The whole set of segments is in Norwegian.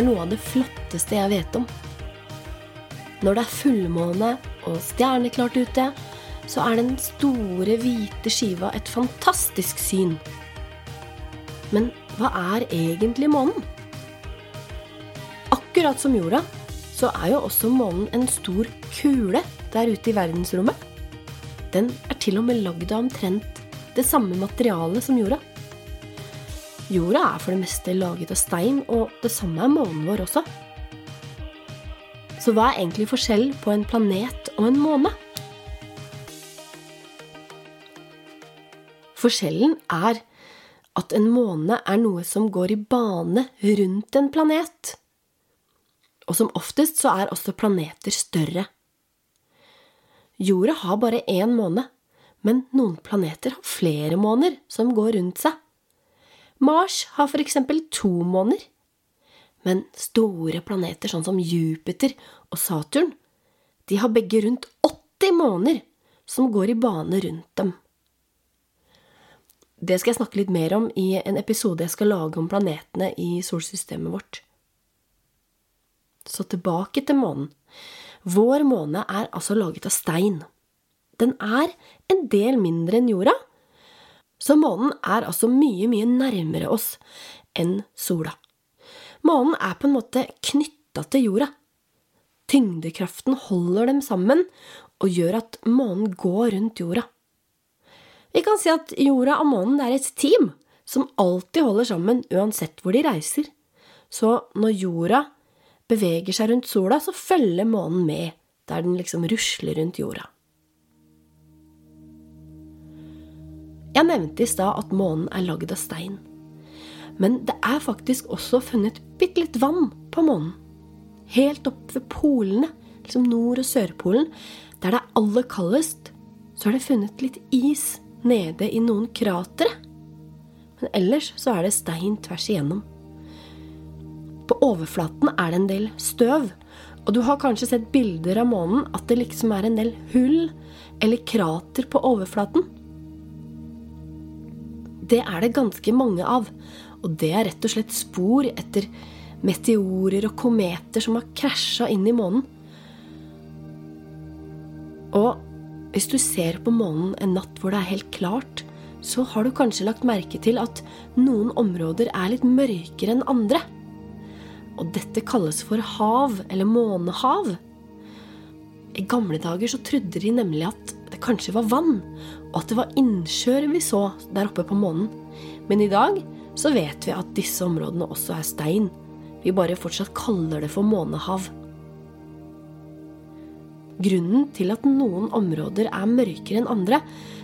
Er noe av det flotteste jeg vet om. Når det er fullmåne og stjerneklart ute, så er den store, hvite skiva et fantastisk syn. Men hva er egentlig månen? Akkurat som jorda, så er jo også månen en stor kule der ute i verdensrommet. Den er til og med lagd av omtrent det samme materialet som jorda. Jorda er for det meste laget av stein, og det samme er månen vår også. Så hva er egentlig forskjellen på en planet og en måne? Forskjellen er at en måne er noe som går i bane rundt en planet. Og som oftest så er også planeter større. Jorda har bare én måne, men noen planeter har flere måner som går rundt seg. Mars har for eksempel to måner. Men store planeter sånn som Jupiter og Saturn, de har begge rundt 80 måner som går i bane rundt dem. Det skal jeg snakke litt mer om i en episode jeg skal lage om planetene i solsystemet vårt. Så tilbake til månen. Vår måne er altså laget av stein. Den er en del mindre enn jorda, så månen er altså mye, mye nærmere oss enn sola. Månen er på en måte knytta til jorda. Tyngdekraften holder dem sammen og gjør at månen går rundt jorda. Vi kan si at jorda og månen er et team som alltid holder sammen uansett hvor de reiser. Så når jorda beveger seg rundt sola, så følger månen med der den liksom rusler rundt jorda. Jeg nevnte i stad at månen er lagd av stein. Men det er faktisk også funnet bitte litt vann på månen. Helt opp ved polene, liksom Nord- og Sørpolen, der det er aller kaldest, så er det funnet litt is nede i noen kratre. Men ellers så er det stein tvers igjennom. På overflaten er det en del støv, og du har kanskje sett bilder av månen at det liksom er en del hull eller krater på overflaten. Det er det ganske mange av, og det er rett og slett spor etter meteorer og kometer som har krasja inn i månen. Og hvis du ser på månen en natt hvor det er helt klart, så har du kanskje lagt merke til at noen områder er litt mørkere enn andre. Og dette kalles for hav, eller månehav. I gamle dager så trodde de nemlig at det kanskje var vann, og at det var innsjøer vi så der oppe på månen. Men i dag så vet vi at disse områdene også er stein. Vi bare fortsatt kaller det for månehav. Grunnen til at noen områder er mørkere enn andre,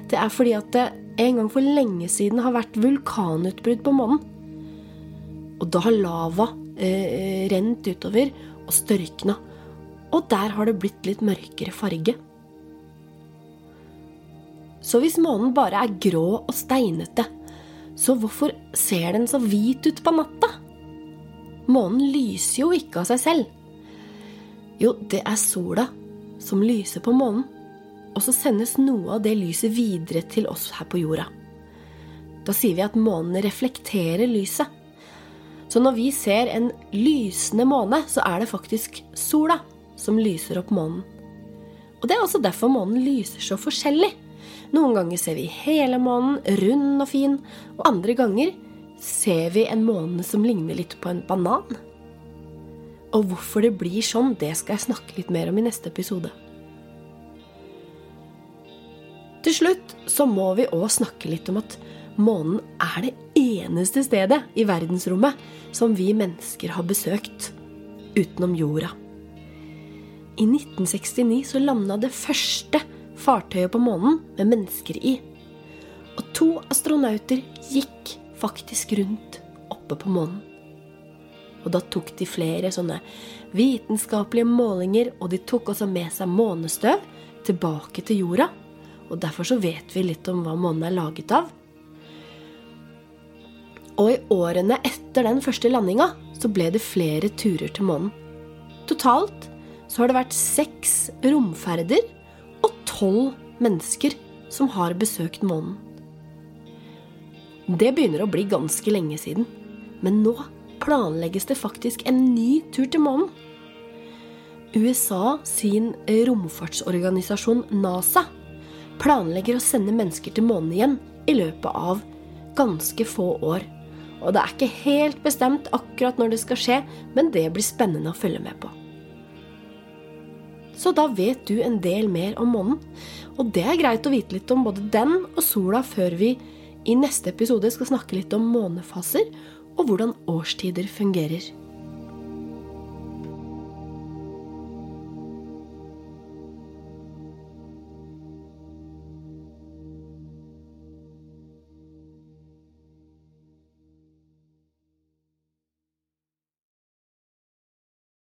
det er fordi at det en gang for lenge siden har vært vulkanutbrudd på månen. Og da har lava eh, rent utover og størkna. Og der har det blitt litt mørkere farge. Så hvis månen bare er grå og steinete, så hvorfor ser den så hvit ut på natta? Månen lyser jo ikke av seg selv. Jo, det er sola som lyser på månen, og så sendes noe av det lyset videre til oss her på jorda. Da sier vi at månen reflekterer lyset. Så når vi ser en lysende måne, så er det faktisk sola som lyser opp månen. Og det er også derfor månen lyser så forskjellig. Noen ganger ser vi hele månen, rund og fin, og andre ganger ser vi en måne som ligner litt på en banan. Og hvorfor det blir sånn, det skal jeg snakke litt mer om i neste episode. Til slutt så må vi òg snakke litt om at månen er det eneste stedet i verdensrommet som vi mennesker har besøkt, utenom jorda. I 1969 så landa det første fartøyet på månen med mennesker i. Og to astronauter gikk faktisk rundt oppe på månen. Og da tok de flere sånne vitenskapelige målinger, og de tok også med seg månestøv tilbake til jorda. Og derfor så vet vi litt om hva månen er laget av. Og i årene etter den første landinga så ble det flere turer til månen. Totalt så har det vært seks romferder tolv mennesker som har besøkt månen. Det begynner å bli ganske lenge siden, men nå planlegges det faktisk en ny tur til månen. USA sin romfartsorganisasjon NASA planlegger å sende mennesker til månen igjen i løpet av ganske få år. Og det er ikke helt bestemt akkurat når det skal skje, men det blir spennende å følge med på. Så da vet du en del mer om månen. Og det er greit å vite litt om både den og sola før vi i neste episode skal snakke litt om månefaser og hvordan årstider fungerer.